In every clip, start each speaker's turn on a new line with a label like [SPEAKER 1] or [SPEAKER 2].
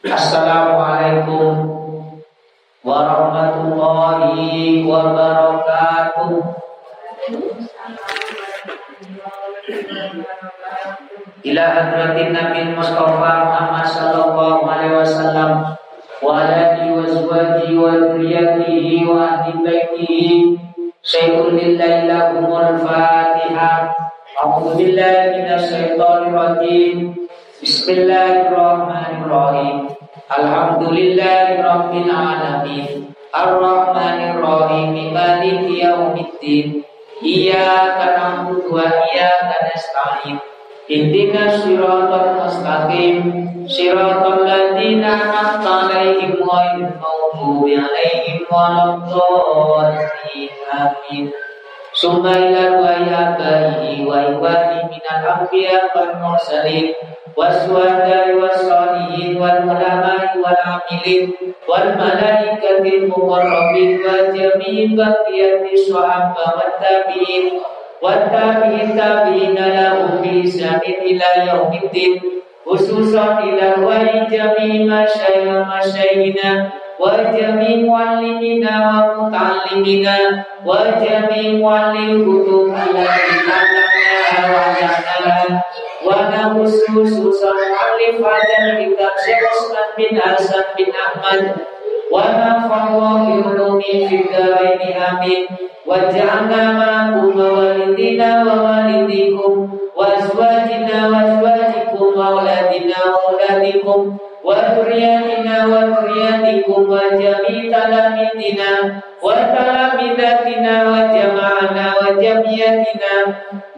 [SPEAKER 1] Assalamualaikum warahmatullahi wabarakatuh. Ila hadratin Nabi Mustafa Muhammad sallallahu alaihi wasallam wa alihi wa azwajihi wa dzurriyyatihi wa ahli baitihi syai'un lillahi lahumul fatihah. A'udzu billahi minasy syaithanir rajim. Bismillahirrahmanirrahim. Alhamdulillahi rabbil alamin. Ar-Rahmanir-Rahim. Maliki yaumiddin. Iyyaka na'budu wa iyyaka nasta'in. Ihdinas siratal mustaqim. Siratal ladzina an'amta 'alaihim ghairil maghdubi 'alaihim waladdallin. Amin. Summa ila wa iwani minal anbiya wal mursalin والشهداء والصالحين والعلماء والعاملين والملائكة المقربين وجميع بقية الصحابة والتابعين والتابعين تابعين لهم بإحسان إلى يوم الدين خصوصا إلى جميع مشايخنا وجميع معلمنا ومتعلمنا وجميع معلم الكتب التي تعلمناها وعلمناها Wana khusus usul alif dan kitab Syekh bin Hasan bin Ahmad. Wana fawahi ulumi fidaraini amin. Waja'alna ma'akum wa walidina wa walidikum. Wa azwajina wa azwajikum wa uladina wa uladikum Wa turyatina wa talamitina Wa talamidatina wa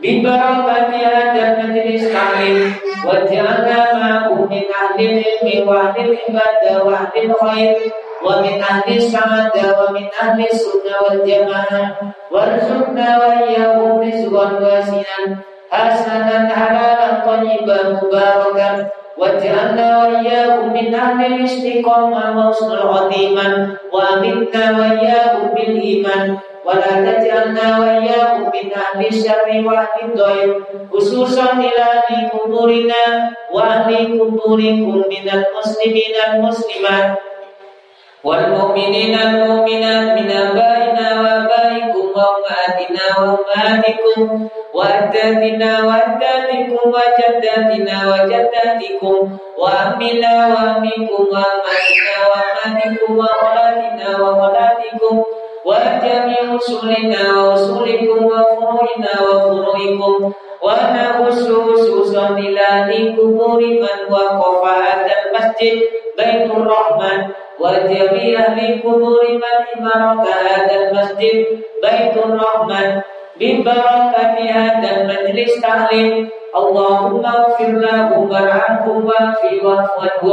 [SPEAKER 1] bibarang batia dan majelis taklim. Waj'alna ma'hum min ahli ilmi wa ahli ibadah wa ahli khair wa min ahli sa'adah wa min ahli sunnah wal jamaah. Warzuqna wa iyyahum rizqan wasi'an hasanan halalan
[SPEAKER 2] thayyiban mubarakan. Waj'alna wa iyyahum min ahli istiqamah wa husnul khatimah wa aminna wa iyyahum bil iman.
[SPEAKER 1] ولا تجعلنا وإياكم من أهل الشر وأهل الضير خصوصا إلى أهل قبورنا وأهل قبوركم من المسلمين المسلمات والمؤمنين المؤمنات من آبائنا وآبائكم وأمهاتنا وأمهاتكم وأجدادنا وأجدادكم وجداتنا وجداتكم وأمنا وأمكم وأماتنا وأماتكم وأولادنا وأولادكم وجميع أصولنا وأصولكم وفروعنا وفروعكم ونخص خصوصا إلى قبور من وقف هذا المسجد بيت الرحمن وجميع أهل قبور من إمارة هذا المسجد بيت الرحمن ببركة هذا المجلس تعليم اللهم اغفر لهم وارحمهم واغفر واعف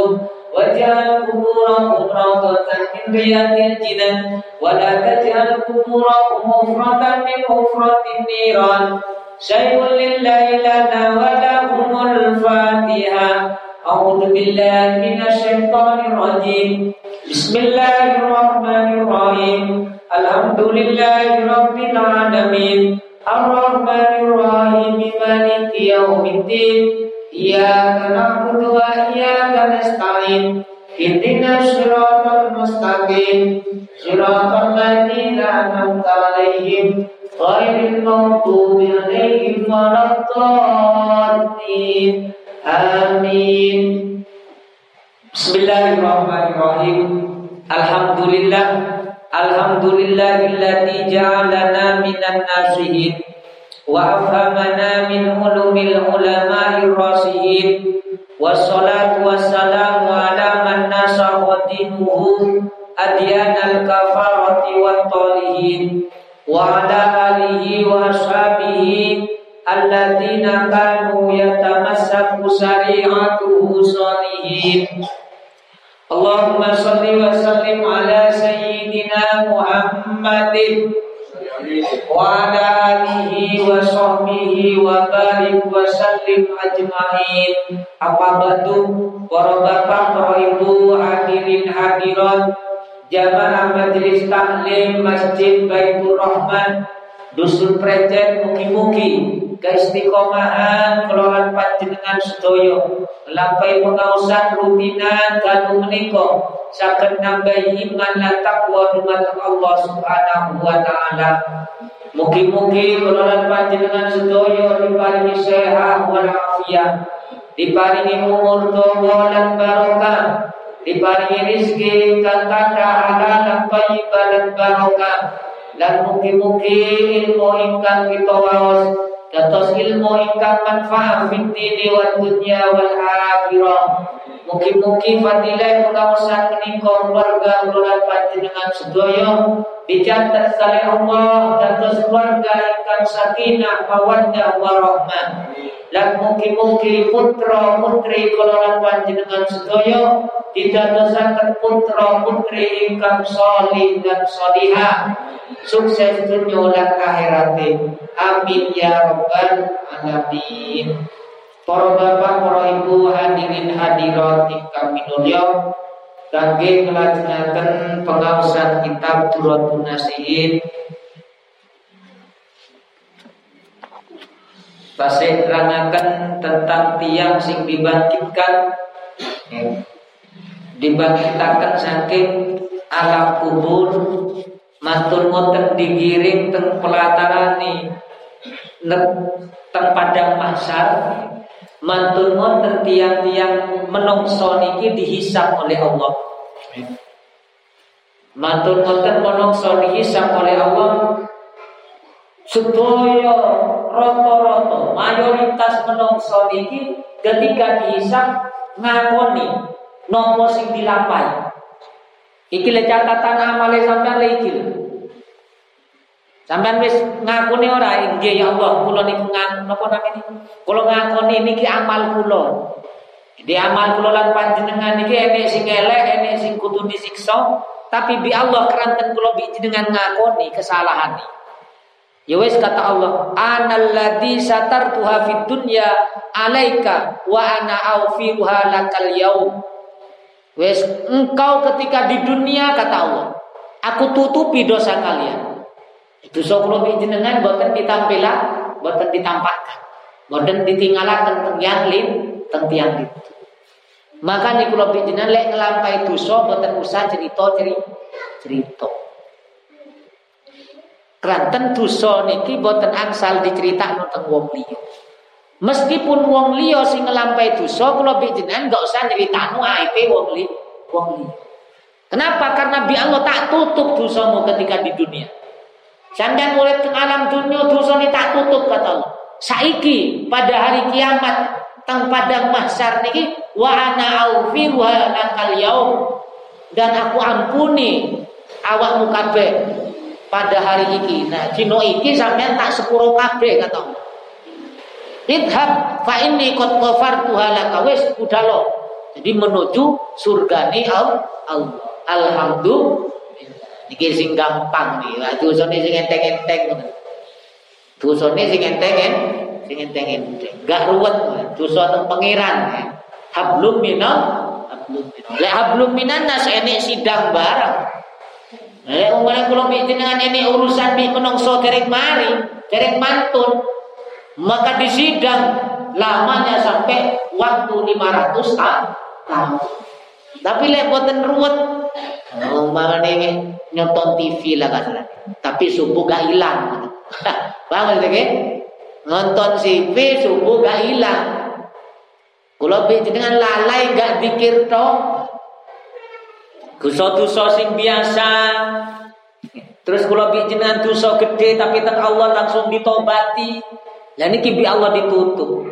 [SPEAKER 1] واجعل قبورهم روضة من رياض الجنان ولا تجعل قبورهم حفرة من حفرة النيران. شيء لله لنا ولهم الفاتحة. أعوذ بالله من الشيطان الرجيم. بسم الله الرحمن الرحيم. الحمد لله رب العالمين. الرحمن الرحيم مالك يوم الدين. Iyyaka na'budu wa iyyaka nasta'in. Ihdinas siratal mustaqim. Siratal ladzina an'amta 'alaihim ghairil maghdubi 'alaihim waladdallin. Amin. Bismillahirrahmanirrahim. Alhamdulillah alhamdulillah, Alhamdulillahilladzi ja'alana minan nasihin وأفهمنا من علوم العلماء الراسخين والصلاة والسلام على من نصر دينه أديان الكفارة والطالحين وعلى آله وأصحابه الذين كانوا يتمسك شريعته صالحين اللهم صل وسلم على سيدنا محمد وعلى آله وصحبه وبارك وسلم أجمعين Apa batu para bapak ibu hadirin hadirat jamaah majelis taklim Masjid Baitur Rahman dusun prejen mugi-mugi keistiqomahan kelolaan panjenengan sedoyo. Lampai pengausan rutinan dan meniko sakit nambah iman dan takwa dumateng Allah subhanahu wa ta'ala. Mugi-mugi kelolaan panjenengan sedoyo diparingi sehat walafiat. Diparingi umur tua dan barokah. Diparingi rizki kang kata halal dan thayyibah dan barokah. Dan mugi-mugi ilmu ingkang kita waos dados ilmu ingkang manfaat fid dini wal dunya wal akhirah. Mugi-mugi fadilah pengawasan menika keluarga kula panjenengan sedaya. Dicatat saleh Allah dados keluarga ingkang sakinah mawaddah warahmah lan mugi-mugi putra putri kula panjenengan sedaya didadosaken putra putri ingkang salih dan salihah. Sukses dunia dan akhirat amin ya rabbal alamin. Para bapak para ibu hadirin hadirat ingkang minulya kangge nglajengaken pengawasan kitab Duratun Nasihin Pasih terangaken tentang tiang sing dibangkitkan. Dibangkitakan saking alam kubur matur ngoten digiring teng pelatarani teng padang mahsyar matur ngoten tiang-tiang menungso niki dihisap oleh Allah. Matur ngoten menungso dihisap oleh Allah sedaya rata-rata mayoritas menungso niki ketika dihisap ngakoni nopo sing dilapai. Iki le catatan amale sampean le iki. Sampean wis ngakuni ora nggih ya Allah kula niku napa namanya Kula ngakoni niki amal kula. Di amal kula lan panjenengan niki enek sing elek, enek sing kudu disiksa, tapi bi Allah keranten kula bi jenengan ngakoni kesalahan ini. Ya wis kata Allah, "Analladzi satartuha fid dunya 'alaika wa ana aufiruha lakal yaum." Wes engkau ketika di dunia kata Allah, aku tutupi dosa kalian. So kalau jenengan boten ditampilah, boten ditampakkan, boten ditinggalakan teng yang lin, teng tiang itu. Maka nih kalau jenengan lek ngelampai dosa boten usah cerita cerita. Keranten dosa niki boten angsal diceritakno teng wong liya. Meskipun wong liya sing nglampahi dosa kula jenengan enggak usah nyeritakno aibe wong liya, wong liya. Kenapa? Karena bi Allah tak tutup dosamu ketika di dunia. Sampeyan mulai teng alam dunia dosa ini tak tutup kata Allah. Saiki pada hari kiamat teng padang mahsyar niki wa ana aufiruha dan aku ampuni awakmu kabeh pada hari iki. Nah, dino iki sampean tak sepuro kabeh kata. Idhab fa inni qad ghafartu halaka wis lo. Jadi menuju surga ni Allah. Alhamdulillah. Iki sing gampang nih. Lah dosane sing enteng-enteng ngoten. Dosane sing enteng sing enteng-enteng. Gak ruwet dosa teng pangeran. Hablum minal hablum minal. Lek hablum minan nas enek sidang barang. Lek umpama kula dengan enek urusan di menungso derek mari, derek mantun, maka di sidang lamanya sampai waktu 500 tahun. Tapi lepoten ruwet. Oh, ini nonton TV lah kan. Tapi subuh gak hilang. Paham gak Nonton TV subuh gak hilang. Kalau dengan lalai gak dikir toh. Dosa-dosa sing biasa. Terus kalau dengan dosa gede tapi tak Allah langsung ditobati. Dan ini bi Allah ditutup.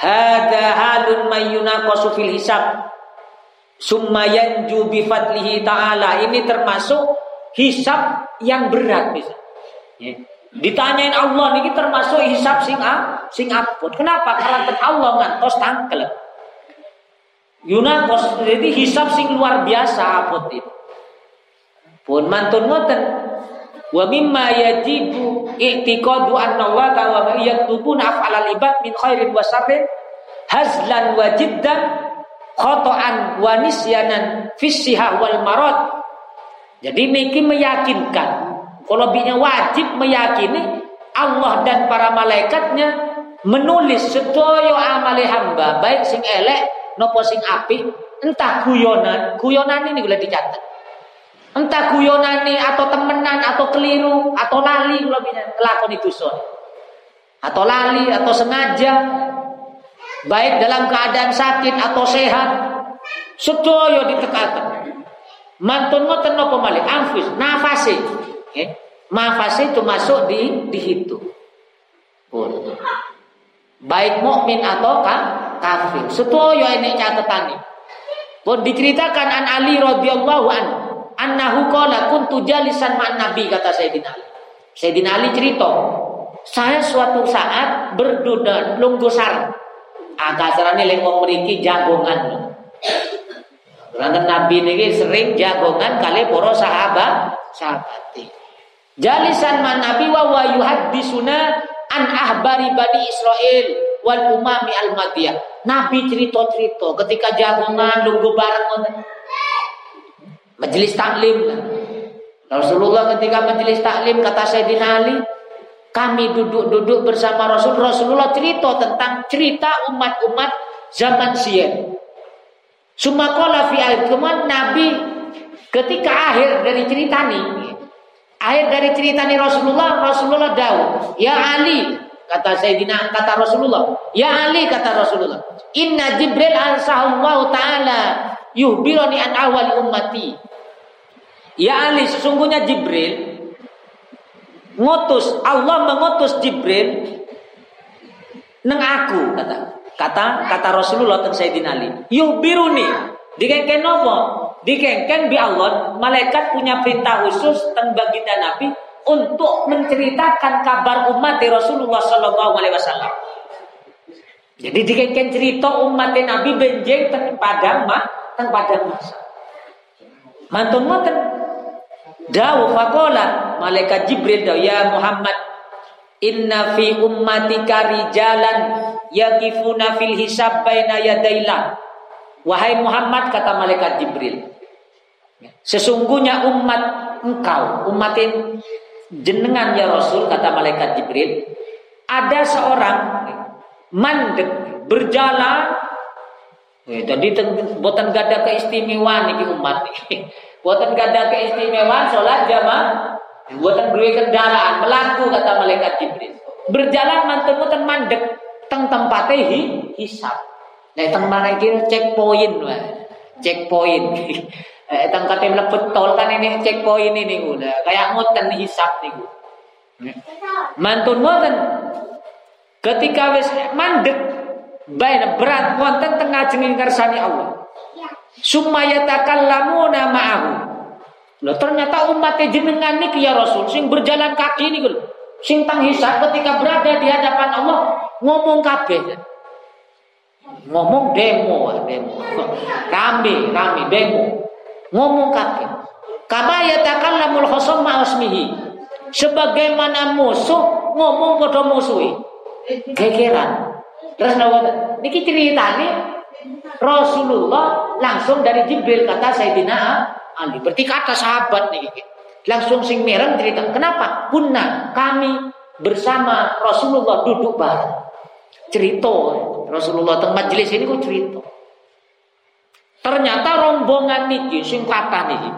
[SPEAKER 1] Hada halun mayyunaqasu fil hisab. Summa yanju bi fadlihi ta'ala. Ini termasuk hisab yang berat bisa. Ya. Ditanyain Allah ini termasuk hisab sing a, sing apot. Kenapa? Karena Allah ngantos tangkel. Yunakos jadi hisab sing luar biasa apot itu. Pun mantun ngoten Wa mimma yajibu i'tiqadu anna Allah ta'ala yaktubuna af'alal ibad min khairin wa syarrin hazlan wa jiddan khata'an wa nisyanan fis wal marad. Jadi niki meyakinkan Kalau binya wajib meyakini Allah dan para malaikatnya menulis sedaya amale hamba baik sing elek nopo sing api entah guyonan guyonan ini boleh dicatat entah guyonan ini atau temenan atau keliru atau lali kalau kelakon itu so atau lali atau sengaja baik dalam keadaan sakit atau sehat sedaya ditekakan mantun ngoten napa malih anfus nafase Okay? Mafas itu masuk di dihitung. Baik mukmin atau kafir. Setuju ini catatan. Pun diceritakan an Ali radhiyallahu an annahu qala kuntu jalisan ma'an nabi kata Sayyidina Ali. Sayyidina Ali cerita, saya suatu saat berduda lungguh sarang. Agak sarane lek wong mriki jagongan. Karena Nabi ini sering jagongan kali para sahabat sahabat. Jalisan man Nabi wa wa yuhaddisuna an ahbari Bani Israel wal umami al madiyah. Nabi cerita-cerita ketika jagungan lunggu bareng majelis taklim. Rasulullah ketika majelis taklim kata Sayyidina Ali, kami duduk-duduk bersama Rasul. Rasulullah cerita tentang cerita umat-umat zaman siang. Sumakola fi Nabi ketika akhir dari cerita ini Akhir dari cerita nih Rasulullah, Rasulullah dawu, "Ya Ali," kata Sayyidina kata Rasulullah, "Ya Ali," kata Rasulullah, "Inna Jibril ansahallahu taala yuhbirani an awal ummati." Ya Ali, sesungguhnya Jibril ngutus Allah mengutus Jibril neng aku kata kata kata Rasulullah tentang Sayyidina Ali. Yuhbiruni Dikengken nopo? Dikengken bi Allah, malaikat punya perintah khusus tentang baginda Nabi untuk menceritakan kabar umat Rasulullah Shallallahu Alaihi Wasallam. Jadi dikengken cerita umat Nabi benjeng tentang padang mah, tentang padang masa. Mantun mantun. Dawu fakola malaikat Jibril dawu ya Muhammad Inna fi ummatika rijalan yakifuna fil hisab baina yadailah Wahai Muhammad kata malaikat Jibril Sesungguhnya umat engkau Umatin jenengan ya Rasul Kata malaikat Jibril Ada seorang Mandek berjalan. Eh, Jadi buatan gada keistimewaan ini umat. Buatan gada keistimewaan Sholat jamaah. Buatan beri kendaraan Melaku kata malaikat Jibril. Berjalan mantan-mantan mandek Teng tempatnya hisap Nek teng mana iki checkpoint wae. Checkpoint. Eh teng kate mlebet tol kan ini checkpoint ini udah kayak ngoten hisap niku. Mantun ngoten. Ketika wis mandek bae berat wonten tengah jenging kersane Allah. Sumaya takallamuna ma'ahu. Loh ternyata umat jenengan niki ya Rasul sing berjalan kaki niku lho. Sing tang hisap ketika berada di hadapan Allah ngomong kabeh ngomong demo demo rame rame demo ngomong kaki kama yatakalamul khosam ma'asmihi sebagaimana musuh ngomong pada musuhi. Gegeran. Terus nawa niki ceritanya Rasulullah langsung dari Jibril kata Sayyidina Ali. Berarti kata sahabat nih. Langsung sing mereng cerita kenapa? Punna kami bersama Rasulullah duduk bareng. Cerita. Rasulullah teng majelis ini kok cerita. Ternyata rombongan niki sing kata niki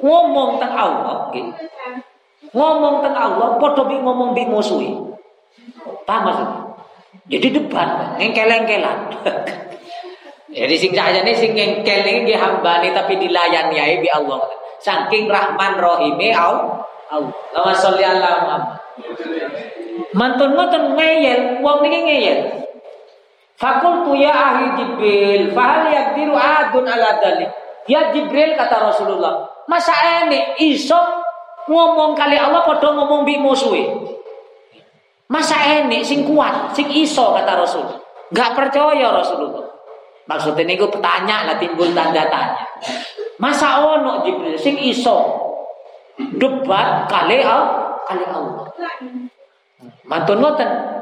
[SPEAKER 1] ngomong tentang Allah nggih. Ngomong tentang Allah padha bi ngomong bi musuhi. Paham maksudnya? Jadi debat, ngengkel-ngengkelan. Jadi sing nih sing ngengkel ini nggih hambane tapi dilayani ae bi Allah. Saking Rahman Rahime Allah. Allah sholli ala Muhammad. Mantun-mantun ngeyel, wong niki ngeyel. Fakultu ya ahli Jibril, fahal yakdiru adun ala dalik. Ya Jibril kata Rasulullah, masa ini iso ngomong kali Allah padha ngomong bi musuhe. Masa ini sing kuat, sing iso kata Rasul. Gak percaya Rasulullah. Maksudnya ini gue petanya lah timbul tanda tanya. Masa ono Jibril sing iso debat kali Allah, kali Allah. Mantun ngoten.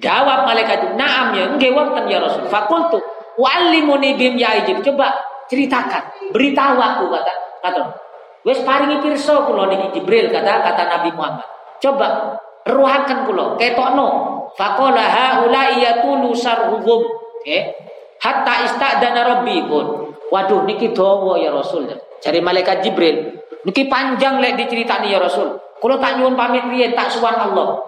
[SPEAKER 1] Jawab malaikat itu, "Na'am ya, nggih wonten ya Rasul." Fakultu, "Wa'allimuni bim ya Coba ceritakan, beritahu aku kata kata. Wes paringi pirsa kula niki Jibril kata kata Nabi Muhammad. Coba ruhaken kula ketokno. Faqala haula iyatulu sarhum. Okay. Hatta istadana rabbikun. Waduh niki dawa ya Rasul. Cari malaikat Jibril. Niki panjang lek diceritani ya Rasul. Kalau tak nyuwun pamit riyen tak suwan Allah.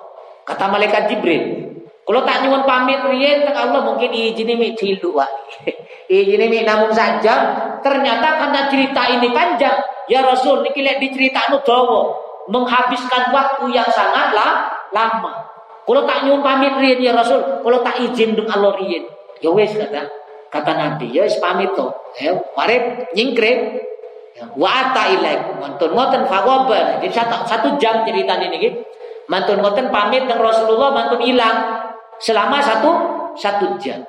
[SPEAKER 1] Kata malaikat Jibril. Kalau tak nyuwun pamit riyen teng Allah mungkin izin mi tilu wae. izin mi namun saja ternyata karena cerita ini panjang ya Rasul niki lek diceritakno dawa menghabiskan waktu yang sangatlah lama. Kalau tak nyuwun pamit riyen ya Rasul, kalau tak izin dong Allah riyen. Ya wes kata kata Nabi, ya wis pamit to. Ya, mari nyingkre. Ya, wa ata ilaik mantun ngoten fagoba. Jadi satu, satu jam cerita ini gitu. Mantun ngoten pamit dengan Rasulullah mantun hilang selama satu satu jam.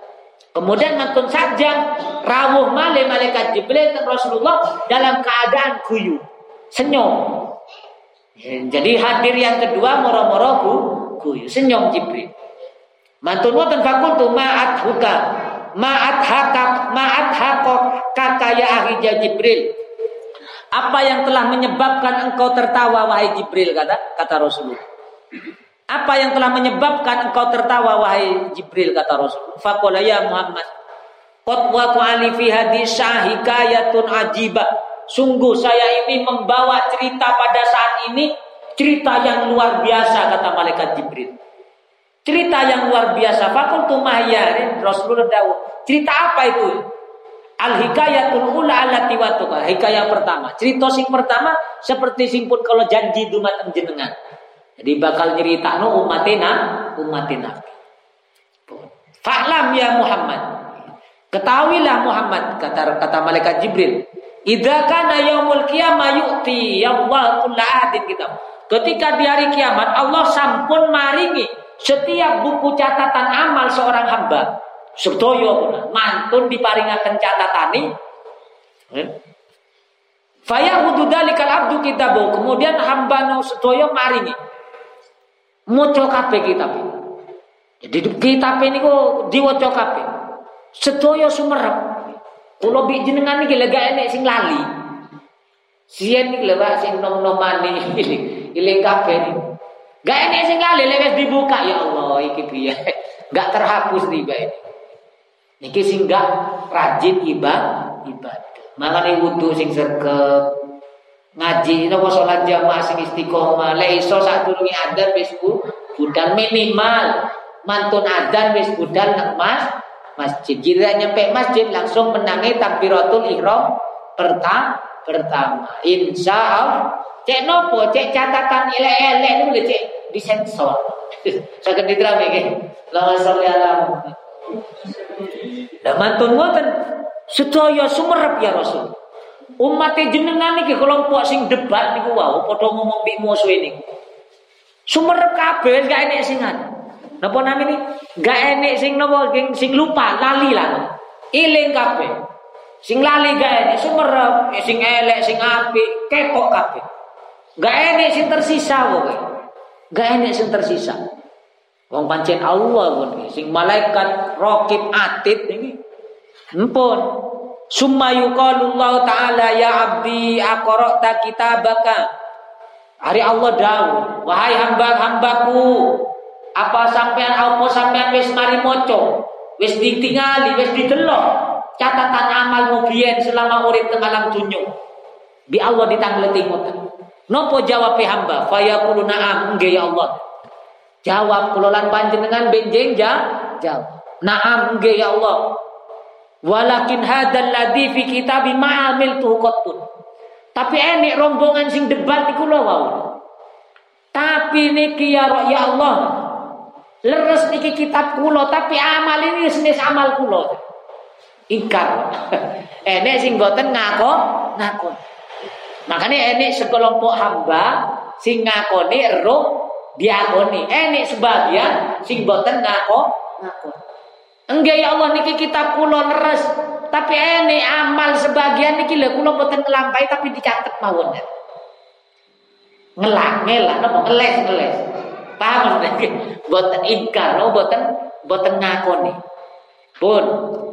[SPEAKER 1] Kemudian mantun saja rawuh male malaikat Jibril dan Rasulullah dalam keadaan guyu, senyum. Ya, jadi hadir yang kedua moro-moro guyu, senyum Jibril. Mantun wonten fakultu ma'at huka ma'at hakak ma'at hakok kakaya ahi Jibril. Apa yang telah menyebabkan engkau tertawa wahai Jibril kata kata Rasulullah. Apa yang telah menyebabkan engkau tertawa wahai Jibril kata Rasul. Faqala ya Muhammad. Qad waqa'ali fi hadis hikayatun ajibah. Sungguh saya ini membawa cerita pada saat ini cerita yang luar biasa kata malaikat Jibril. Cerita yang luar biasa. Fakultu mahyarin Rasulullah dawu. Cerita apa itu? Al hikayatul ula watuka. Hikayat pertama. Cerita sing pertama seperti simpun kalau janji dumateng jenengan. Jadi bakal cerita no umatina umatina. Fa'lam ya Muhammad. Ketahuilah Muhammad kata kata malaikat Jibril. Idza kana yaumul qiyamah yu'ti Allah kullu ahadin kitab. Ketika di hari kiamat Allah sampun maringi setiap buku catatan amal seorang hamba. Sedoyo mantun diparingaken catatani. Eh? Faya hududalikal abdu kitabu. Kemudian hamba no sedoyo maringi Maca kabeh kitab. Jadi kitab ini kok diwaca kabeh. Sedaya sumerep. Kula bi jenengan iki lega enek sing lali. Sien iki lho sing nom-nomane iling kabeh iki. Gak enek sing lali lek dibuka ya Allah iki piye. Gak terhapus riba ini. Niki sing gak rajin ibadah ibadah. Makane wudu sing sergep, ngaji napa salat jamaah sing istiqomah? Lek iso sadurunge adzan wis budal minimal. Mantun adzan wis budal nang mas masjid. Jika nyampe masjid langsung menangi takbiratul ihram pertama pertama. Insya Allah cek nopo? Cek catatan elek-elek itu cek disensor. Kan didrami ke lama sholli ala dan mantun ngoten. Sedaya sumerep ya Rasul Umat jenengan iki kelompok sing debat niku wau padha ngomong mbek musuh niku. Sumerep kabeh gak enek sing Napa namine? Gak enek sing napa sing lupa, lali lah. Iling kabeh. Sing lali gak enek sumerep, eh, sing elek, sing apik, kepok kabeh. Gak enek sing tersisa wae. Gak enek sing tersisa. Wong pancen Allah pun sing malaikat rokib atid niki. Empun, Summa yuqalullahu ta'ala ya abdi aqra'ta kitabaka. Hari Allah dawu, wahai hamba-hambaku, apa sampean apa sampean wis mari maca, wis ditingali, wis didelok catatan amal biyen selama urip teng alam dunya. Bi Allah ditangleti ngoten. Nopo jawab hamba? Fayaqulu na'am, nggih ya Allah. Jawab kula lan panjenengan benjing jawab. Naam nggih ya Allah. Walakin hadal ladhi fi kitabi ma'amil tuh qattun. Tapi enek rombongan sing debat iku lho wau. Tapi niki ya, ya Allah. Leres niki kitab kula tapi amal ini senis amal kula. Ingkar. enek sing boten ngako ngakon. Makanya enek sekelompok hamba sing ngakoni roh diakoni. Enek sebagian sing boten ngako ngakon. Enggak ya Allah niki kita kula leres. Tapi ini amal sebagian niki lho kula mboten ngelampai tapi dicatet mawon. Ngelak, ngelak napa ngeles ngeles. Paham niki? Mboten ingkar, no mboten mboten ngakoni. Pun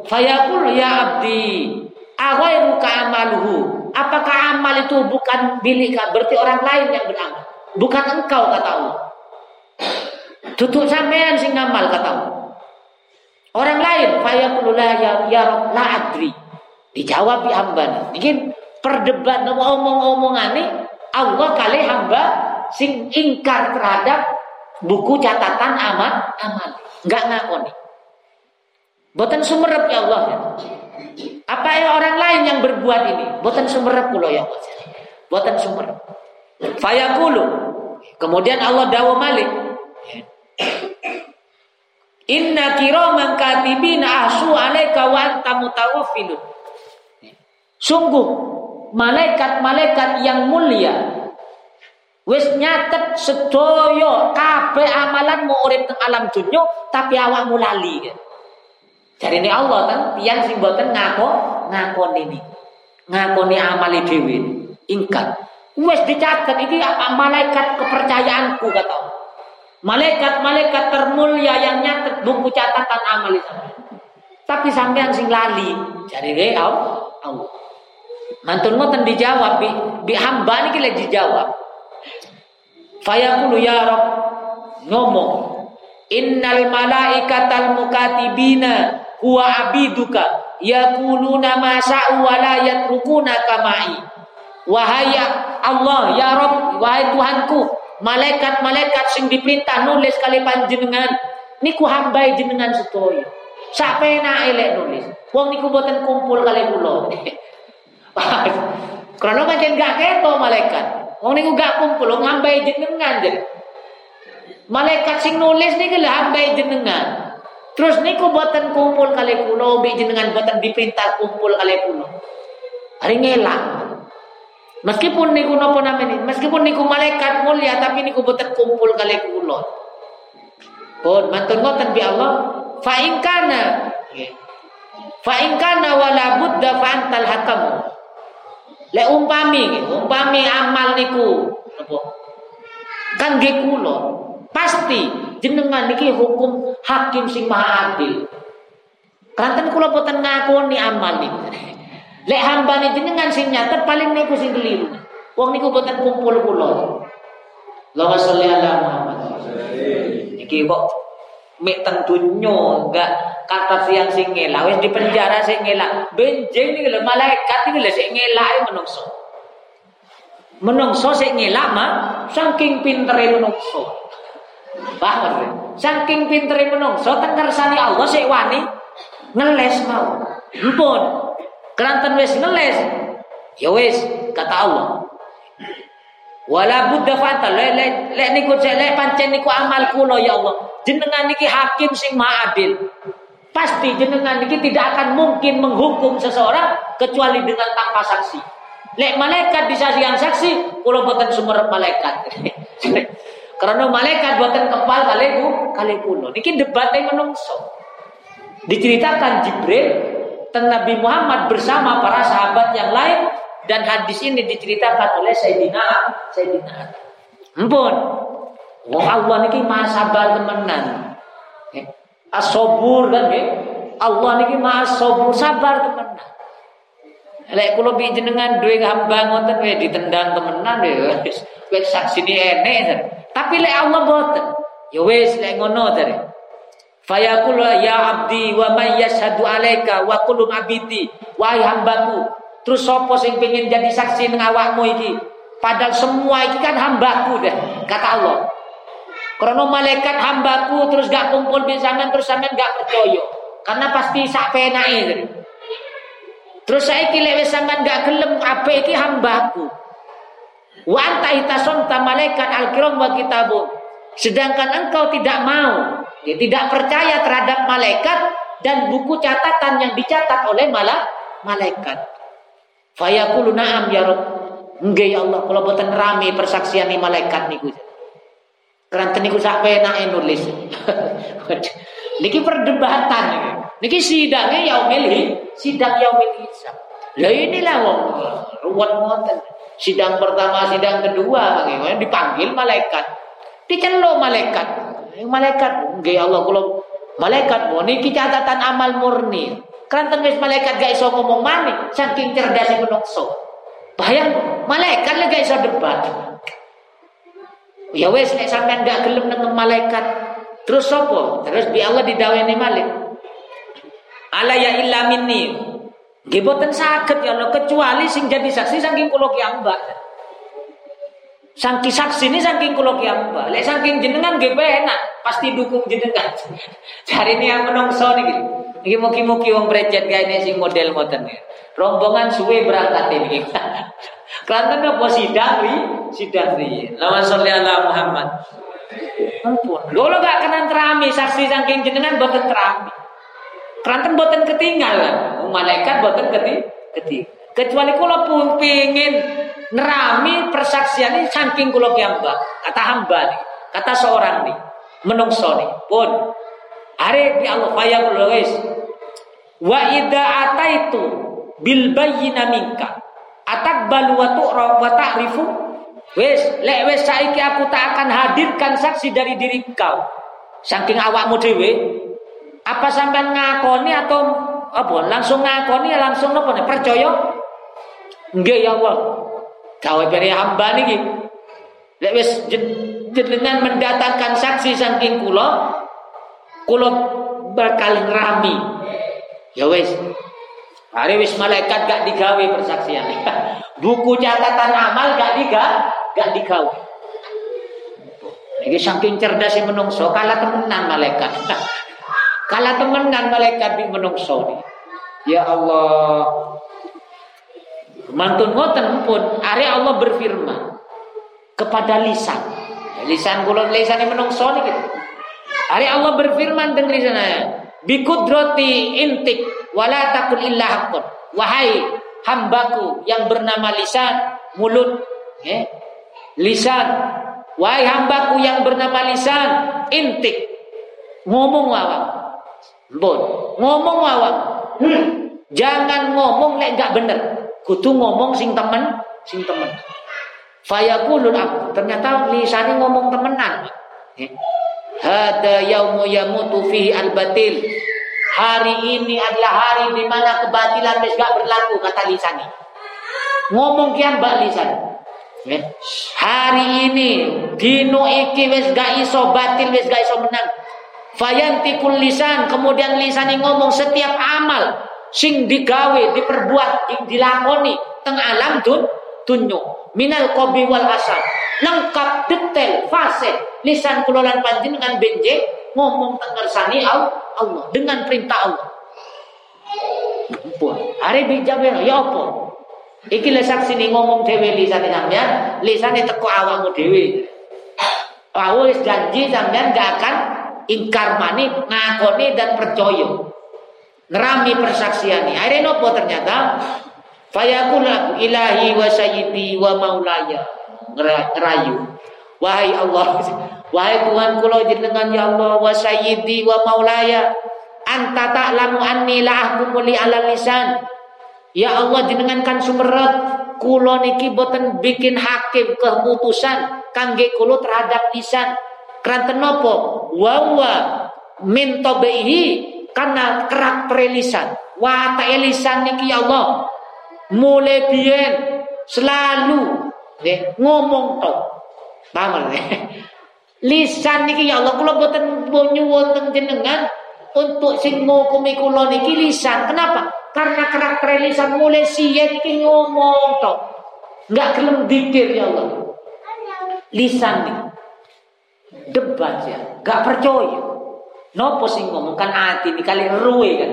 [SPEAKER 1] fayaqul ya abdi aghairu ka amaluhu. Apakah amal
[SPEAKER 2] amal itu bukan milik berarti orang lain yang beramal. Bukan engkau kata Allah. Tutup sampean sing ngamal kata Allah. Orang lain fayaqulu la ya, ya la adri. Dijawab di hamba. Mungkin perdebat omong-omongan ini Allah kali hamba sing ingkar terhadap buku catatan amal amal. Enggak ngakoni. Boten sumerep ya Allah. Apa ya orang lain yang berbuat ini? Boten sumerep kula ya Allah. Boten sumerep. Fayaqulu. Kemudian Allah dawa malik. Inna kiraman katibina ahsu alaika wa anta mutawaffilun. Sungguh malaikat-malaikat yang mulia wis nyatet sedoyo kabeh amalanmu urip teng alam dunya tapi awakmu lali. Ini Allah kan tiang sing ngako ngakoni ini. Ngakoni amali dhewe. Ingkar. Wis dicatat iki malaikat kepercayaanku kata Malaikat-malaikat termulia yang nyatet buku catatan amal itu. Tapi sampean sing lali. Jadi re Allah. Mantun ngoten dijawab bi, bi hamba niki lagi dijawab. Fayaqulu ya Rabb ngomong Innal malaikatal mukatibina huwa abiduka yaquluna ma sa'u wa la yatrukuna kama'i wahai Allah ya Rob wahai Tuhanku malaikat-malaikat sing diperintah nulis kali panjenengan niku hamba jenengan sedaya sak penake lek nulis. Wong niku boten kumpul kali kula. Karena pancen gak keto malaikat. Wong niku gak kumpul wong hamba jenengan jadi malaikat sing nulis niku lah hamba jenengan. Terus niku buatan kumpul kali kulo, bi jenengan buatan dipinta kumpul kali kulo. Hari. Meskipun niku nopo namanya, meskipun niku malaikat mulia, tapi niku buatan kumpul kali kulo. Pun mantun ngoten bi Allah, fa kana fa kana wala budda fa umpami, umpami amal niku kan ge kulo. Pasti jenengan niki hukum hakim sing maha adil. Kanten kula boten ngakoni amal niki. Lek hambane jenengan sing nyatet paling niku sing keliru. Wong niku boten kumpul kula. Allahumma sholli ala Muhammad. Niki kok mek teng dunyo enggak kata siang sing ngelak wis di penjara sing ngelak benjing niki lho malaikat iki lho sing ngelake menungso menungso sing ngelak mah saking pintere menungso Paham Saking pintere menungso teng kersane Allah sik wani ngeles mau. Ampun. Kelantan wis ngeles. Ya wis kata Allah. Wala budda fatal lek lek le, niku lek pancen niku amal kula ya Allah. Jenengan niki hakim sing maha adil. Pasti jenengan niki tidak akan mungkin menghukum seseorang kecuali dengan tanpa saksi. Lek malaikat bisa yang saksi, kula boten sumber malaikat. Karena malaikat buatan kepal kaliku kali kuno. Niki debatnya menungso. Diceritakan Jibril tentang Nabi Muhammad bersama para sahabat yang lain dan hadis ini diceritakan oleh Sayyidina Sayyidina Ampun. Wong Allah niki maha sabar temenan. Asobur kan nggih. Allah niki maha sabur sabar temenan. Lek kula bi jenengan duwe hamba ngoten we ditendang temenan wis wis saksine enek. Tapi lek Allah boten. Ya wis lek ngono tare. Fayaqul ya abdi wa may yashhadu alaika wa kullu abidi. Wahai hambaku. Terus sapa sing pengen jadi saksi nang awakmu iki? Padahal semua iki kan hambaku deh, kata Allah. Karena malaikat hambaku terus gak kumpul besanan terus sampean gak percaya. Karena pasti sak penake Terus saya kile wis sampean gak gelem apa iki hambaku. Wa anta malaikat al-kiram wa kitabun. Sedangkan engkau tidak mau, ya, tidak percaya terhadap malaikat dan buku catatan yang dicatat oleh malak malaikat. Fayaqulu na'am ya Rabb. Enggak ya Allah, kalau boten rame persaksian ni malaikat niku. Keranten niku sak penake nulis. Niki perdebatan niki. sidangnya yaumil sidang yaumil hisab. Lah inilah wong ruwet ngoten. Sidang pertama, sidang kedua, bagaimana dipanggil malaikat. Diceluk malaikat. Malaikat, nggih Allah kalau malaikat mau niki catatan amal murni. Keranten wis malaikat gak iso ngomong manik, saking cerdasnya menungso. Bayang malaikat lagi iso debat. Ya wes nek sampean gak gelem dengan malaikat, terus sopo? Terus bi Allah didaweni malik. Ala ya illa minni. Boten saged ya Allah kecuali sing jadi saksi saking kula ki mbak. Saking saksi ini saking kula ki mbak. Lek saking jenengan nggih enak, pasti dukung jenengan. Cari ini yang menungso niki. Niki mugi-mugi wong brecet gaene sing model ngoten Rombongan suwe berangkat ini. Kelantan apa sidang ri? Sidang ri. Lama sholli ala Muhammad. Ampun. Lho gak kena terami saksi saking jenengan boten terami. Kelantan boten ketinggalan. Malaikat boten keti keti. Kecuali kula pun pengin nerami persaksian ini saking kula mbak. Kata hamba nih. Kata seorang nih. Menungso nih. Pun. Hari di Allah fayaqul wis. Wa idza ataitu bil bayyina minka atakbalu wa tu'ra wa ta'rifu wis lek wis saiki aku tak akan hadirkan saksi dari diri kau saking awakmu dhewe apa sampean ngakoni atau apa langsung ngakoni langsung nih percaya nggih ya Allah gawe beri hamba niki lek wis jenengan mendatangkan saksi saking kula kula bakal rami ya wis Hari wis malaikat gak digawe persaksian. Buku catatan amal gak diga, gak digawe. Ini saking cerdas si menungso, kalah temenan malaikat. kalah temenan malaikat di menungso nih. Ya Allah. Mantun ngoten pun, hari Allah berfirman kepada lisan. Lisan kula lisan menungso nih gitu. Hari Allah berfirman dengan lisannya bikudrati intik wala takul illa wahai hambaku yang bernama lisan mulut ya. lisan wahai hambaku yang bernama lisan intik ngomong wawang bon ngomong wawang jangan ngomong lek gak bener kudu ngomong sing temen sing temen fayaqulul aku ternyata lisannya ngomong temenan ya. Hada yaumu yamutu fihi al-batil. Hari ini adalah hari di mana kebatilan wis gak berlaku kata lisan Ngomong kian mbak lisan. Ya. Hari ini dino iki wis gak iso batil wis gak iso menang. Fayantikul lisan kemudian lisan ngomong setiap amal sing digawe diperbuat dilakoni teng alam dun tunjuk minal kobi wal asal lengkap detail fase lisan kulolan panjenengan benje ngomong tengersani Allah dengan perintah Allah. Pun hari bijak ya apa? Iki le saksi ngomong dhewe lisan sampean, lisane teko awakmu dhewe. Aku wis janji sampean gak akan ingkar mani, ngakoni dan percaya. Ngerami persaksian ini. Akhirnya nopo ternyata Fayaqul ilahi wa sayyidi wa maulaya. Ngerayu. Wahai Allah, wahai Tuhan kula jenengan ya Allah wa sayyidi wa maulaya. Anta ta'lamu anni la ahkumu li ala lisan. Ya Allah jenengan kan sumeret kula niki boten bikin hakim keputusan kangge kula terhadap lisan. Kranten napa? Wa wa min tabihi karena kerak lisan. Wa ta lisan niki ya Allah mulai biyen selalu ngomong tok Paham Lisan niki ya Allah kula boten nyuwun teng jenengan untuk sing ngukumi kula niki lisan. Kenapa? Karena karakter lisan mulai siyen niki ngomong tok. Enggak gelem dikir ya Allah. Lisan niki debat ya, enggak percaya. Nopo sing ngomong kan ati ini kali ruwe kan.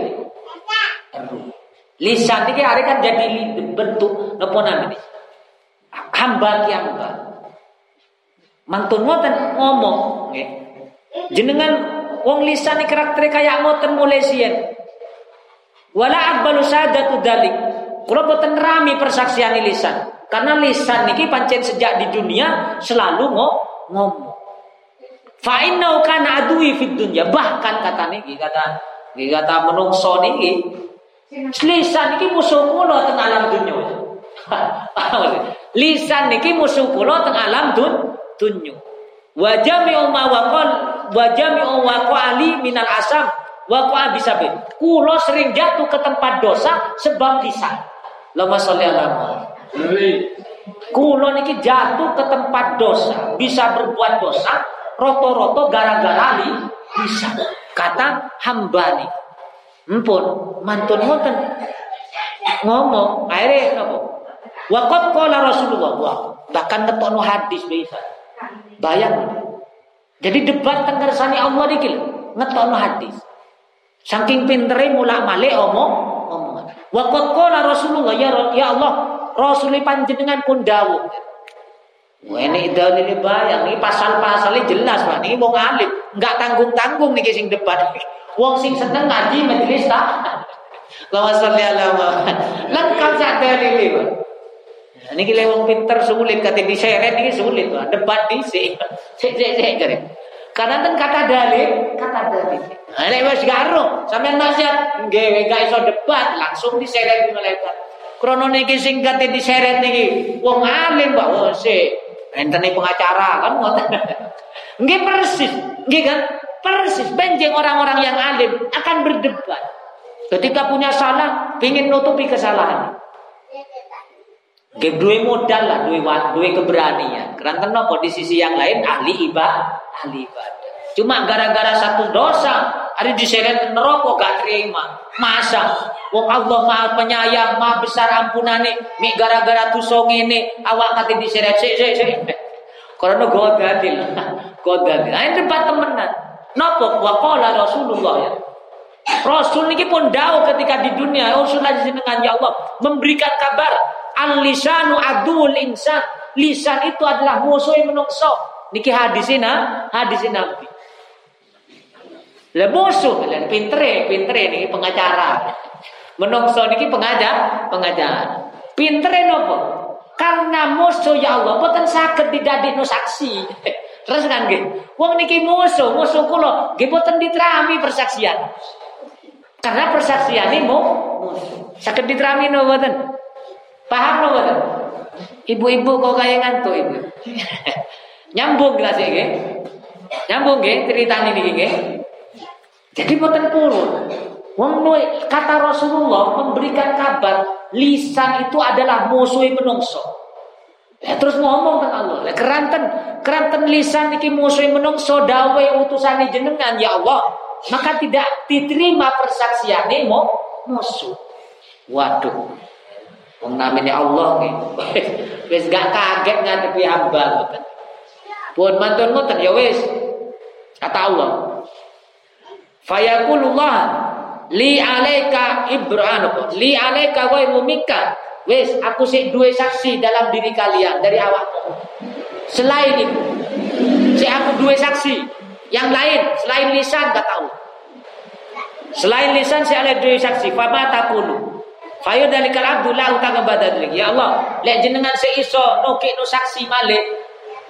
[SPEAKER 2] Lisan niki hari kan jadi bentuk nopo namanya? Hamba ki hamba. Mantun ngoten ngomong nggih. Jenengan wong lisan karakter kaya ngoten mulai siyen. Wala aqbalu sadatu dalik. Kula boten rami persaksian lisan. Karena lisan niki pancen sejak di dunia selalu ngomong. Fa innahu kana adui fid dunya. Bahkan kata niki kata niki kata menungso niki lisan niki musuh kula teng alam dunya. lisan niki musuh kula teng alam dunya tunyu. Wa jami'u ma waqal wa jami'u waqali minal asam waqa bisabi. Kulo sering jatuh ke tempat dosa sebab lisan. Lama sholli ala Kulo niki jatuh ke tempat dosa, bisa berbuat dosa, roto-roto gara-gara li bisa. Kata hamba nih. Empun, mantun ngoten. Ngomong, akhirnya nopo? Waqat qala Rasulullah. Wah, bahkan ketokno hadis bisa. Bayang. Jadi debat tentang sani Allah dikil, ngetokno hadis. Saking pintere mulak malik omong omongan. Waqat qala Rasulullah ya ya Allah, Rasul panjenengan pun dawuh. Ini dalil bayang, ini pasal-pasalnya jelas pak. Ini wong alim, nggak tanggung-tanggung nih sing debat. Wong sing seneng ngaji majelis tak. Lama salli ala Lengkap sak dalil ini pak. Nah, ini kira wong pinter sulit kata diseret ini sulit pak. Debat di si, si, si, si, Karena kan kata dalil, kata dalil. Nah, ini wes garo, sampai nasihat, nggak nggak iso debat, langsung diseret di malaikat. Krono niki sing kate diseret niki wong alim Pak oh si enten pengacara kan ngoten. Nggih persis, nggih kan? Persis benjing orang-orang yang alim akan berdebat. Ketika punya salah, ingin nutupi kesalahan. Nggih duwe modal lah, duwe duwe keberanian. Karena kenapa di sisi yang lain ahli ibadah, ahli ibadah. Cuma gara-gara satu dosa, ada diseret neraka gak terima. Masa Wong Allah Maha Penyayang, Maha Besar ampunane, mi gara-gara tusong ini awak kate diseret sik sik sik. Karena godadil. Godadil. Ayo debat temenan. Napa wa qala Rasulullah ya. Rasul niki pun dawuh ketika di dunia Rasul dengan ya Allah memberikan kabar al-lisanu adul insan. Lisan itu adalah musuh yang menungso. Niki hadisina, hadisin Nabi. Lah musuh, lah pintere, pintere ini pengacara. Menungso niki pengajar, pengajar. Pintere nopo? Karena musuh ya Allah boten saged didadekno saksi. Terus kan nggih. Wong niki musuh, musuh kula nggih boten diterami persaksian. Karena persaksian ini mau musuh. Saged diterami no boten? Paham no boten? Ibu-ibu kok kaya ngantuk ibu. Nyambung gelas nggih. Nyambung nggih ceritane niki nggih. Jadi boten purun. Wong kata Rasulullah memberikan kabar lisan itu adalah musuh menungso. Ya, terus ngomong tentang Allah. Ya, keranten keranten lisan iki musuh menungso dawe utusan jenengan ya Allah. Maka tidak diterima persaksian mau musuh. Waduh. Wong namanya Allah nih. Wis gak kaget ngadepi hamba Pun mantun ngoten ya wis. Kata Allah. Fayakulullah li alaika ibranu li alaika wa mumika. Wes aku sih dua saksi dalam diri kalian dari awakmu. Selain itu si aku dua saksi. Yang lain selain lisan gak tahu. Selain lisan si ada dua saksi. Fama takulu Fayo dari Abdullah utang badan lagi. Ya Allah, lek jenengan seiso nukik no saksi malik.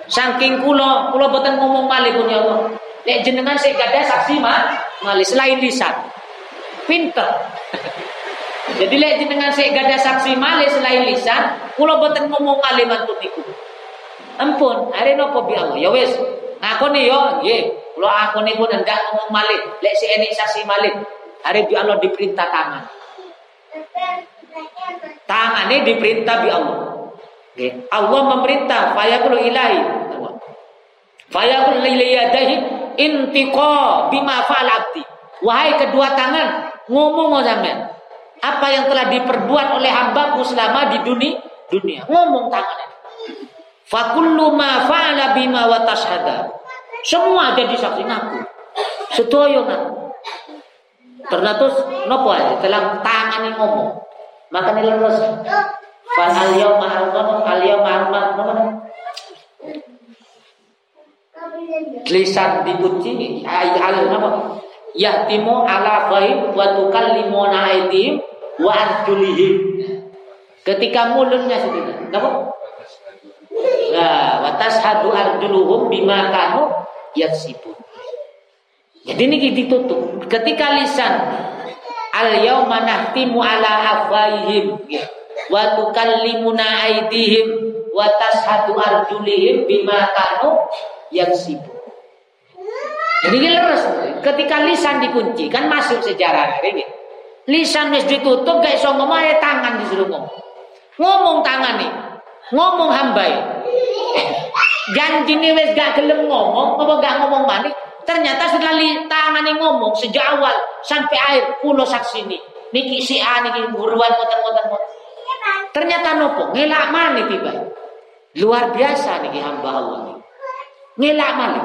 [SPEAKER 2] Saking kulo, kulo boten ngomong malik pun ya Allah. Lek jenengan sik saksi mah malik selain lisan pinter. Jadi lek jenengan sik gada saksi malih selain lisan, kula boten ngomong kalimat niku. Ampun, are napa bi Allah? Ya wis, ngakoni yo nggih. Kula akoni pun hendak ngomong malih, lek sik enik saksi malih. Are bi Allah diperintah tangan. Tangan ini diperintah bi Allah. Nggih. Allah memerintah fayaqulu ilahi. Fayaqulu lilayadahi intiqa bima fa'al. Wahai kedua tangan, ngomong sampean. Apa yang telah diperbuat oleh hambaku selama di dunia, dunia. Ngomong tangan. Fakullu ma fa'ala bima wa tashhada. Semua jadi saksi ngaku. Setuju ngaku. Ternyata nopo aja, telah tangan yang ngomong. Makanya leres. Fan al yauma al Lisan dikunci, al apa? yahtimu ala ghaib wa tukallimuna aydihim wa arjulihim. Ketika mulutnya sedih. Kenapa? Nah, wa tashhadu arjuluhum bima kanu yaksibun. Jadi ini ditutup. Ketika lisan al yauma nahtimu ala afwaihim wa tukallimuna aydihim wa tashhadu arjulihim bima kanu yaksibun. Jadi leres. Ketika lisan dikunci kan masuk sejarah ini. Lisan wis ditutup gak iso ngomong ya tangan disuruh ngomong. Ngomong tangan nih. Ngomong hambai. Janji nih wes gak gelem ngomong, apa gak ngomong mani? Ternyata setelah tangan nih ngomong sejak awal sampai akhir pulau saksi nih. Niki si A niki buruan motor. Ternyata nopo ngelak mani tiba. Luar biasa niki hamba Allah nih. Ngelak mani.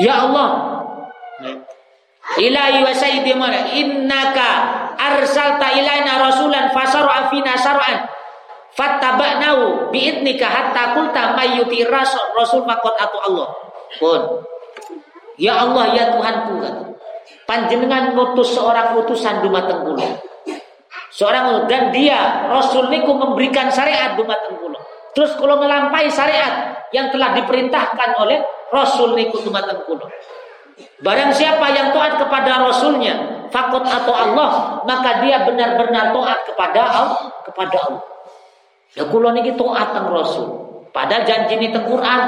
[SPEAKER 2] Ya Allah. Ilahi wa sayyidi mana innaka arsalta ilaina rasulan fasara afina sar'an fattaba'nahu biidnika hatta qulta mayyuti rasul faqat atau Allah. Pun. Ya Allah ya Tuhanku kata. Panjenengan ngutus seorang utusan dumateng kula. Seorang dan dia Rasul niku memberikan syariat dumateng kula. Terus kalau melampai syariat yang telah diperintahkan oleh Rasul niku dumateng kula. Barang siapa yang taat kepada Rasulnya, fakot atau Allah, maka dia benar-benar taat kepada Allah, kepada Allah. Ya kula niki taat teng Rasul. Padahal janji ini teng Quran,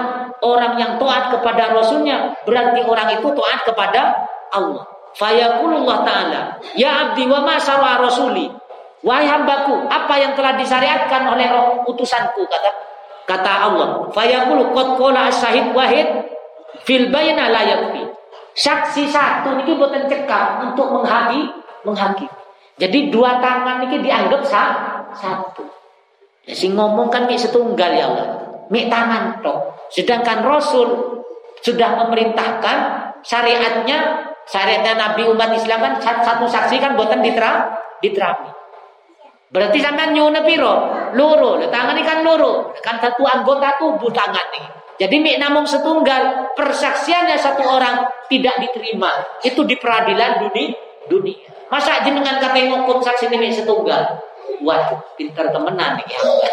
[SPEAKER 2] orang yang taat kepada Rasulnya berarti orang itu taat kepada Allah. Fayakulullah taala, ya abdi wa ma syara rasuli. Wahai hambaku, apa yang telah disyariatkan oleh utusanku kata kata Allah. Fayaqulu qad qala syahid wahid fil bayna la yakfi. Saksi satu niki boten cekap untuk menghaki menghaki. Jadi dua tangan niki dianggap sah, satu. Ya, si ngomong kan mik setunggal ya Allah. Mik tangan toh. Sedangkan Rasul sudah memerintahkan syariatnya syariatnya Nabi umat Islam kan satu saksi kan buatan diterang diterami. Berarti sampean nyuwun piro? Loro. Tangan ini kan loro. Kan satu anggota tubuh tangan ini. Jadi mik namung setunggal persaksiannya satu orang tidak diterima. Itu di peradilan dunia. dunia. Masa jenengan kata ngukum saksi ini setunggal? Waduh, pintar temenan nih.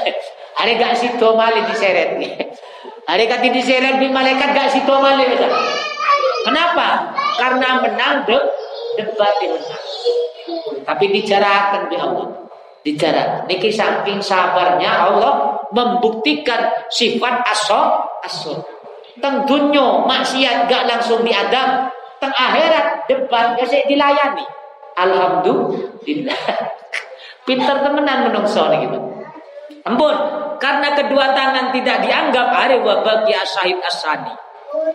[SPEAKER 2] Hari gak situ malih diseret nih. Hari kati diseret di malaikat gak situ malih. Kenapa? Karena menang de debat menang. Tapi dijarakan di Allah. Dijarak. Niki saking sabarnya Allah membuktikan sifat asal asal. Teng dunyo maksiat gak langsung diadam. Teng akhirat debat gak dilayani. Alhamdulillah. Pintar temenan menungso gitu. Ampun, karena kedua tangan tidak dianggap hari wabagi asyahid asani.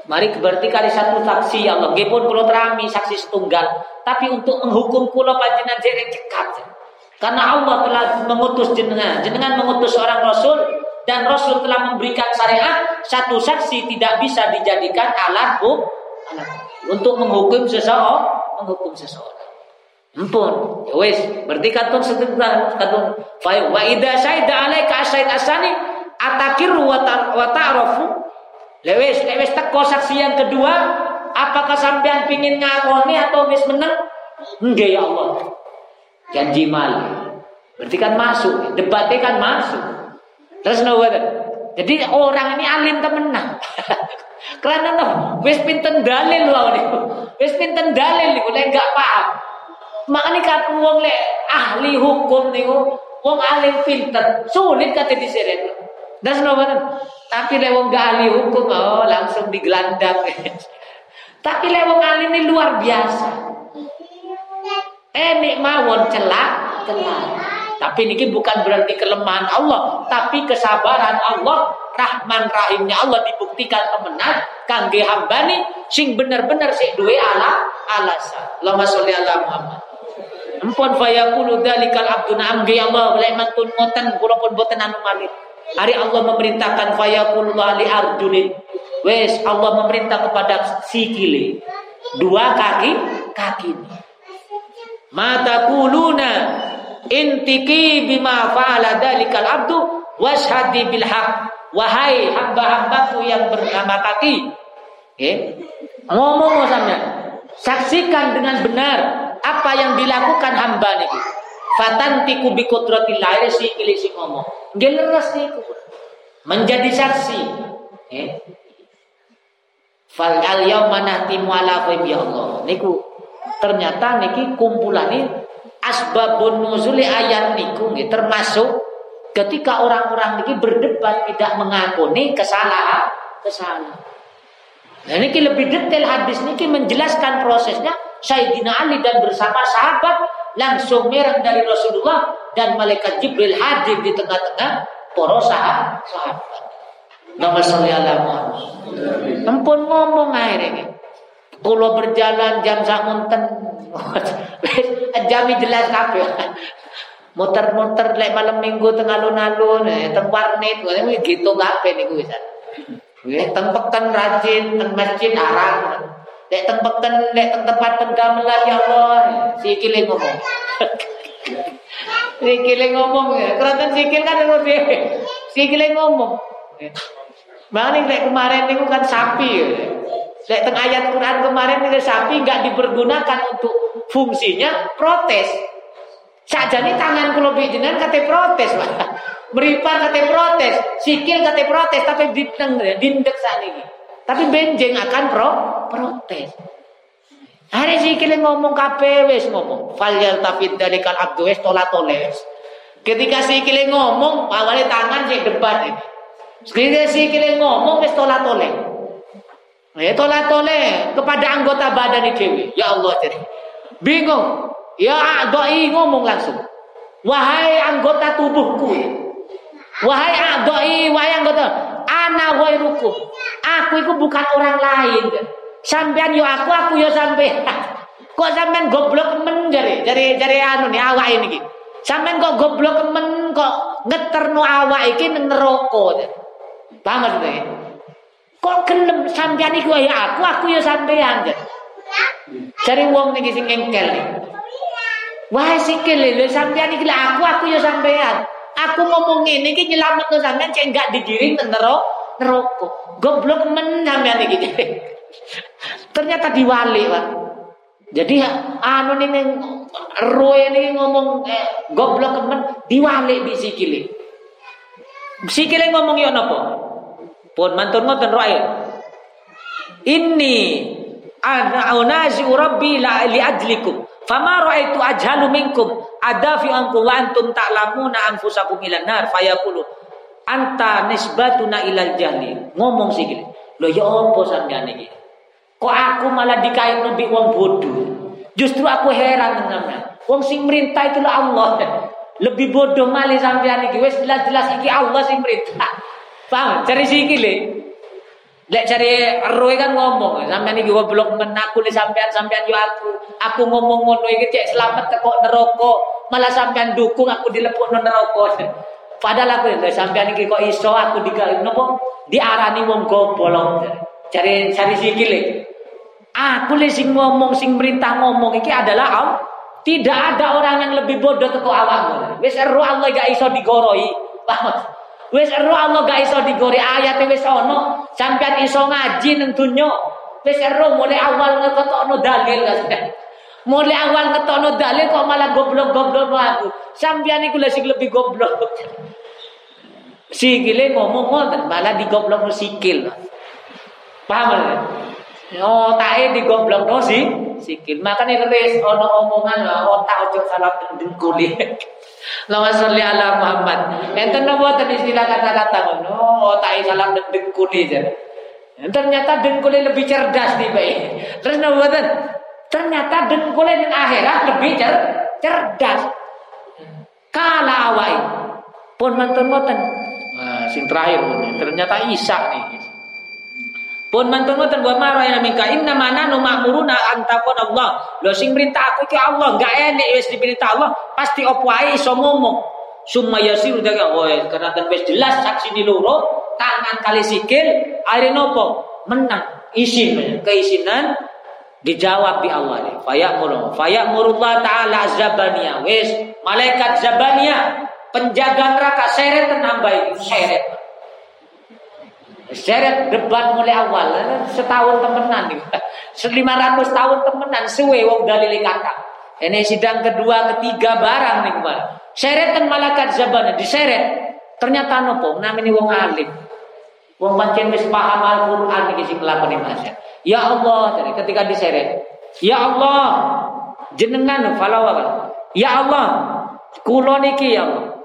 [SPEAKER 2] Mari berarti kali satu saksi ya Allah. Gepun kulo terami saksi setunggal. Tapi untuk menghukum kulo panjenengan jere cekat. Karena Allah telah mengutus jenengan. Jenengan mengutus seorang rasul dan rasul telah memberikan syariat satu saksi tidak bisa dijadikan alat buk untuk menghukum seseorang, menghukum seseorang. Ampun, ya wes, berarti katun sebentar katun fa wa idza syaida alaika asyid asani atakiru wa ta'rafu. Lewes, lewes teko saksi yang kedua, apakah sampean pingin ngakoni atau wis menang? Enggak ya Allah. Janji mal. Berarti kan masuk, debatnya kan masuk. Terus nawa Jadi orang ini alim temenan. Karena no, wis pinten dalil loh nih. Wis pinten dalil nih, lek enggak paham. Makanya kan uang le ahli hukum nih, uang ahli pinter, sulit kata diseret. Dan kenapa Tapi le uang gak ahli hukum, oh langsung digelandang. Tapi le uang ahli ini luar biasa. Eh mawon celak, celak. Tapi ini bukan berarti kelemahan Allah, tapi kesabaran Allah, Rahman Rahimnya Allah dibuktikan temenan kangge hambani sing bener-bener sing duwe ala alasan. Allahumma sholli ala Muhammad. Empon fayaqulu dzalikal abdu na'am ya Allah lek mantun ngoten kula pun boten anu malih. Hari Allah memerintahkan fayaqulu li arjulin. Wes Allah memerintah kepada sikile. Dua kaki kaki. Mata kuluna intiki bima fa'ala dzalikal abdu washhadi bil haq. Wahai hamba-hambaku yang bernama kaki. Okay. Ngomong sampean. Saksikan dengan benar apa yang dilakukan hamba niku fatantiku bi qudratillah si pilih si ngomong geleres niku menjadi saksi eh fal al yauma nahtimu ala ya Allah niku ternyata niki kumpulan ini asbabun nuzuli ayat niku termasuk ketika orang-orang niki berdebat tidak mengakuni kesalahan kesalahan Nah, ini lebih detail hadis ini menjelaskan prosesnya Sayyidina Ali dan bersama sahabat langsung merah dari Rasulullah dan malaikat Jibril hadir di tengah-tengah para sahabat. Nama salli ala Muhammad. Ampun ngomong akhirnya. Kulo berjalan jam samunten. Jami jelas kabeh. Muter-muter lek malam minggu tengah alun-alun, eh, teng warnet, gitu kabeh niku wis. Nggih, teng peken rajin, teng masjid arang. Lek teng lek teng tempat pendamelan ya Allah, sikile ngomong. sikile ngomong ya. Keranten sikil kan ngono dhewe. Sikile ngomong. Makanya lek kemarin niku kan sapi. Ya. Lek teng ayat Quran kemarin itu sapi nggak dipergunakan untuk fungsinya protes. Saja nih tangan kulo bijinan kate protes, Pak. Meripan kate protes, sikil kate protes, tapi diteng dindek ini. Tapi benjeng akan pro protes. Hari sikil ngomong wis ngomong. Fal yaltafid dalikal abdu wis toles. Ketika sikil ngomong, awalnya tangan sih debat ini. Ketika sikil ngomong wis tolat tole. Ya tolat tole kepada anggota badan ini Ya Allah jadi. Bingung. Ya a'dai ngomong langsung. Wahai anggota tubuhku. Wahai a'dai, wahai anggota. Ana ghairukum. Aku itu bukan orang lain. Sampean yo aku, aku yo sampean. Kok sampean goblok men jare, jare jare anu nih awak ini. Sampean kok goblok men kok ngeterno awak iki nang neraka. Paham maksudnya? Kok gelem sampean iku ya aku, aku yo sampean. Cari wong niki sing engkel nih. Wah sikil lho sampean iki aku aku ya sampean. Aku ngomong ini iki nyelametno sampean cek enggak digiring ke neraka. Goblok men sampean iki. Ternyata diwali, Pak. Jadi anu ning roe ini ngomong eh, goblok men diwali di. Sikile ngomong yo napa? Pun mantun ngoten roe. Ini ana unazi rabbi la li ajlikum Fama ra'aitu ajhalu minkum adafi ankum wa antum ta'lamuna anfusakum ilan nar fayaqulu anta nisbatuna ilal jahli. Ngomong gini. Loh ya apa sampean iki? Kok aku malah dikain lebih wong bodoh? Justru aku heran dengan Wong sing merintah itulah Allah. Lebih bodoh malih sampean iki. Wis jelas-jelas iki Allah sing merintah. Paham? Cari sih iki Lek cari roe kan ngomong, sampean iki goblok men aku li sampean sampean yo aku. Aku ngomong ngono iki cek selamat teko neraka, malah sampean dukung aku dilepukno neraka. Padahal aku lho sampean iki kok iso aku digawe nopo diarani wong goblok. Cari cari sikile. Aku li sing ngomong sing merintah ngomong iki adalah Allah. Tidak ada orang yang lebih bodoh teko awakmu. Wis ero Allah gak iso digoroi. Paham? Wis ero Allah gak iso digore ayat wis ono, sampean iso ngaji nang donya. Wis ero mulai awal ngetokno dalil kan. Mulai awal ngetokno dalil kok malah goblok-goblok aku. Sampean iku lha lebih goblok. Sikile ngomong ngoten malah digoblokno sikil. Paham? Oh, tae digoblokno si sikil. Makanya leres ono omongan otak ojo salah dengkuli. Lawan sholli ala Muhammad. Enten napa istilah kata-kata ngono, otak salah dengkuli aja. Ternyata dengkuli lebih cerdas nih baik. Terus napa Ternyata dengkuli di akhirat lebih cer cerdas. Kala awai. Pun mantun ngoten. Nah, sing terakhir ternyata Isa nih. Pun mantun ngoten wa ma ra'ayna minka inna mana nu ma'muruna antakon Allah. Lo sing perintah aku ki Allah, enggak enek wis diperintah Allah, pasti opo ae iso ngomong. Summa yasiru daga oh karena kan wis jelas saksi di loro, tangan kali sikil, akhirnya nopo? Menang. Isin, keisinan dijawab di Allah. Fayamuru, fayamurullah taala zabania. Wis malaikat zabania penjaga neraka seret nambahi seret. Seret debat mulai awal setahun temenan nih. Selima ratus tahun temenan suwe wong dalil kata. Ini sidang kedua ketiga barang nih kemarin. Seret kan malaikat zabana diseret. Ternyata nopo namanya wong alim. Wong pancen wis paham Al-Qur'an iki sing nglakoni masya. Ya Allah, jadi ketika diseret. Ya Allah, jenengan falawa. Ya Allah, kula niki ya Allah.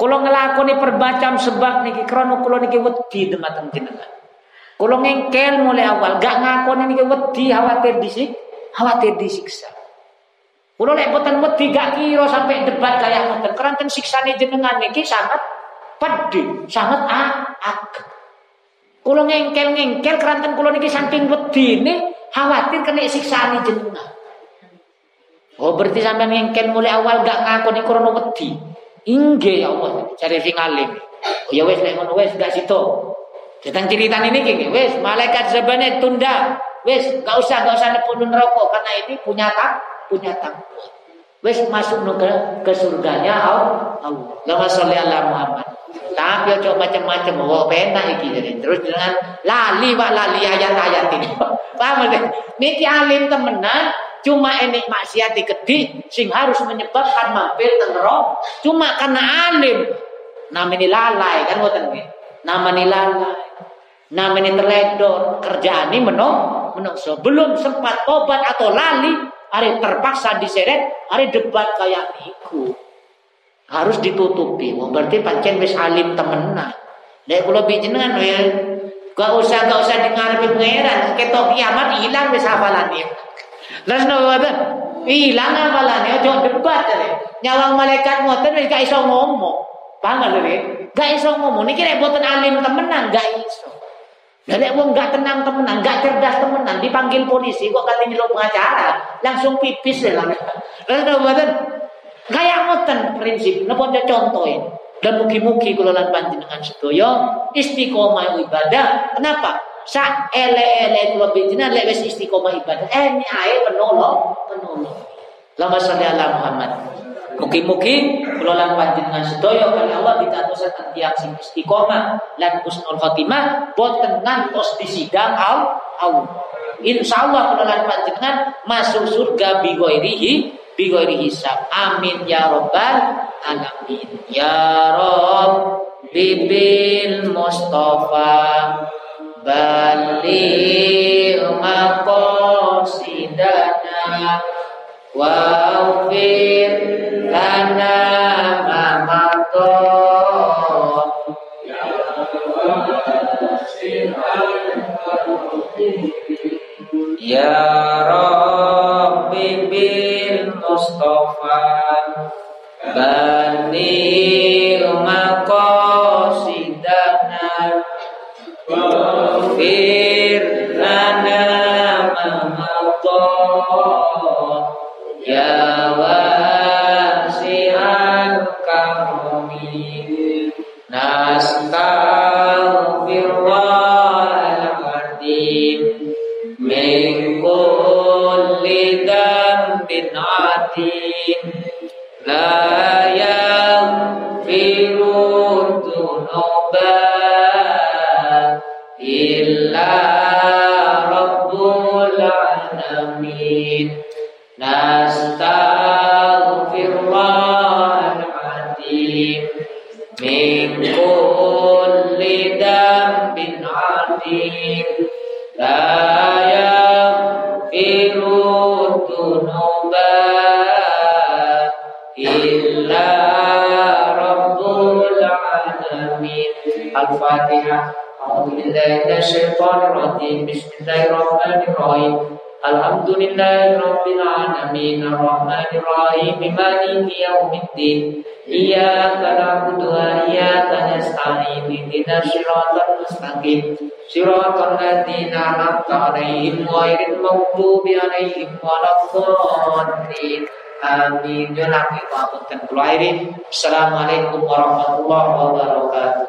[SPEAKER 2] Kalau ngelakoni perbacam sebab niki krono kulo niki wedi dumateng jenengan. Kulo ngengkel mulai awal, gak ngakoni niki wedi khawatir disik, khawatir disiksa. Kulo lek boten wedi gak kira sampai debat kayak ngoten. Keranten siksane jenengan niki sangat pedih, sangat agak. Kulo ngengkel-ngengkel keranten kulo niki saking wedine khawatir kena siksane jenengan. Oh berarti sampean ngengkel mulai awal gak ngakoni krono wedi. Inggih ya Allah, cari sing alim. Ya wes nek ngono wes gak situ. Tentang cerita ini gini, wes malaikat sebenarnya tunda, wes gak usah gak usah nepun rokok karena ini punya tak punya takwa. Wes masuk ke ke surganya Allah. Lama sholli ala Muhammad. Tapi ojo macam-macam, oh penak iki jadi. Terus dengan lali wak lali ayat-ayat ini. Paham? Niki alim temenan, cuma enik maksiat gede sing harus menyebabkan mampir ke Cuma karena alim. Namanya lalai kan ngoten nggih. Namanya lalai. Namanya terledor, ini menung, menungso. Belum sempat tobat atau lali, Hari terpaksa diseret, hari debat kayak niku. Harus ditutupi. Oh, berarti pancen wis alim temenan. Nek kula bijenengan we gak usah gak usah dengarepe pangeran, ketok kiamat hilang wis hafalane. Nopo Hilang hafalane, ojo debat ya. Nyawang malaikat ngoten wis gak iso ngomong. Paham gak Gak iso ngomong. Niki nek boten alim temenan gak iso. Jadi wong gak tenang temenan, gak cerdas temenan, dipanggil polisi kok katanya lo pengacara, langsung pipis lah. Lalu badan kayak ngoten prinsip, napa contohin. Dan mugi-mugi kula lan panjenengan sedaya istiqomah ibadah. Kenapa? Sa ele-ele kula panjenengan lek istiqomah ibadah, eh ae penolong, penolong. Lama salli ala Muhammad. Mugi-mugi kula lan panjenengan sedaya kali Allah ditadosaken tiyang sing istiqomah lan husnul khotimah boten ngantos disidang Allah. Insyaallah kula lan panjenengan masuk surga bi ghairihi bi ghairi hisab. Amin ya rabbal alamin. Ya Rabb bibil Mustafa bali maqasidana waghfir lana ma Ya Rabbi bil Mustafa maqasidana Amen. siratal mustaqim siratal ladzina an'amta 'alaihim ghairil maghdubi 'alaihim waladdallin Amin. Yo nak ngapunten kula airi. Assalamualaikum warahmatullahi wabarakatuh.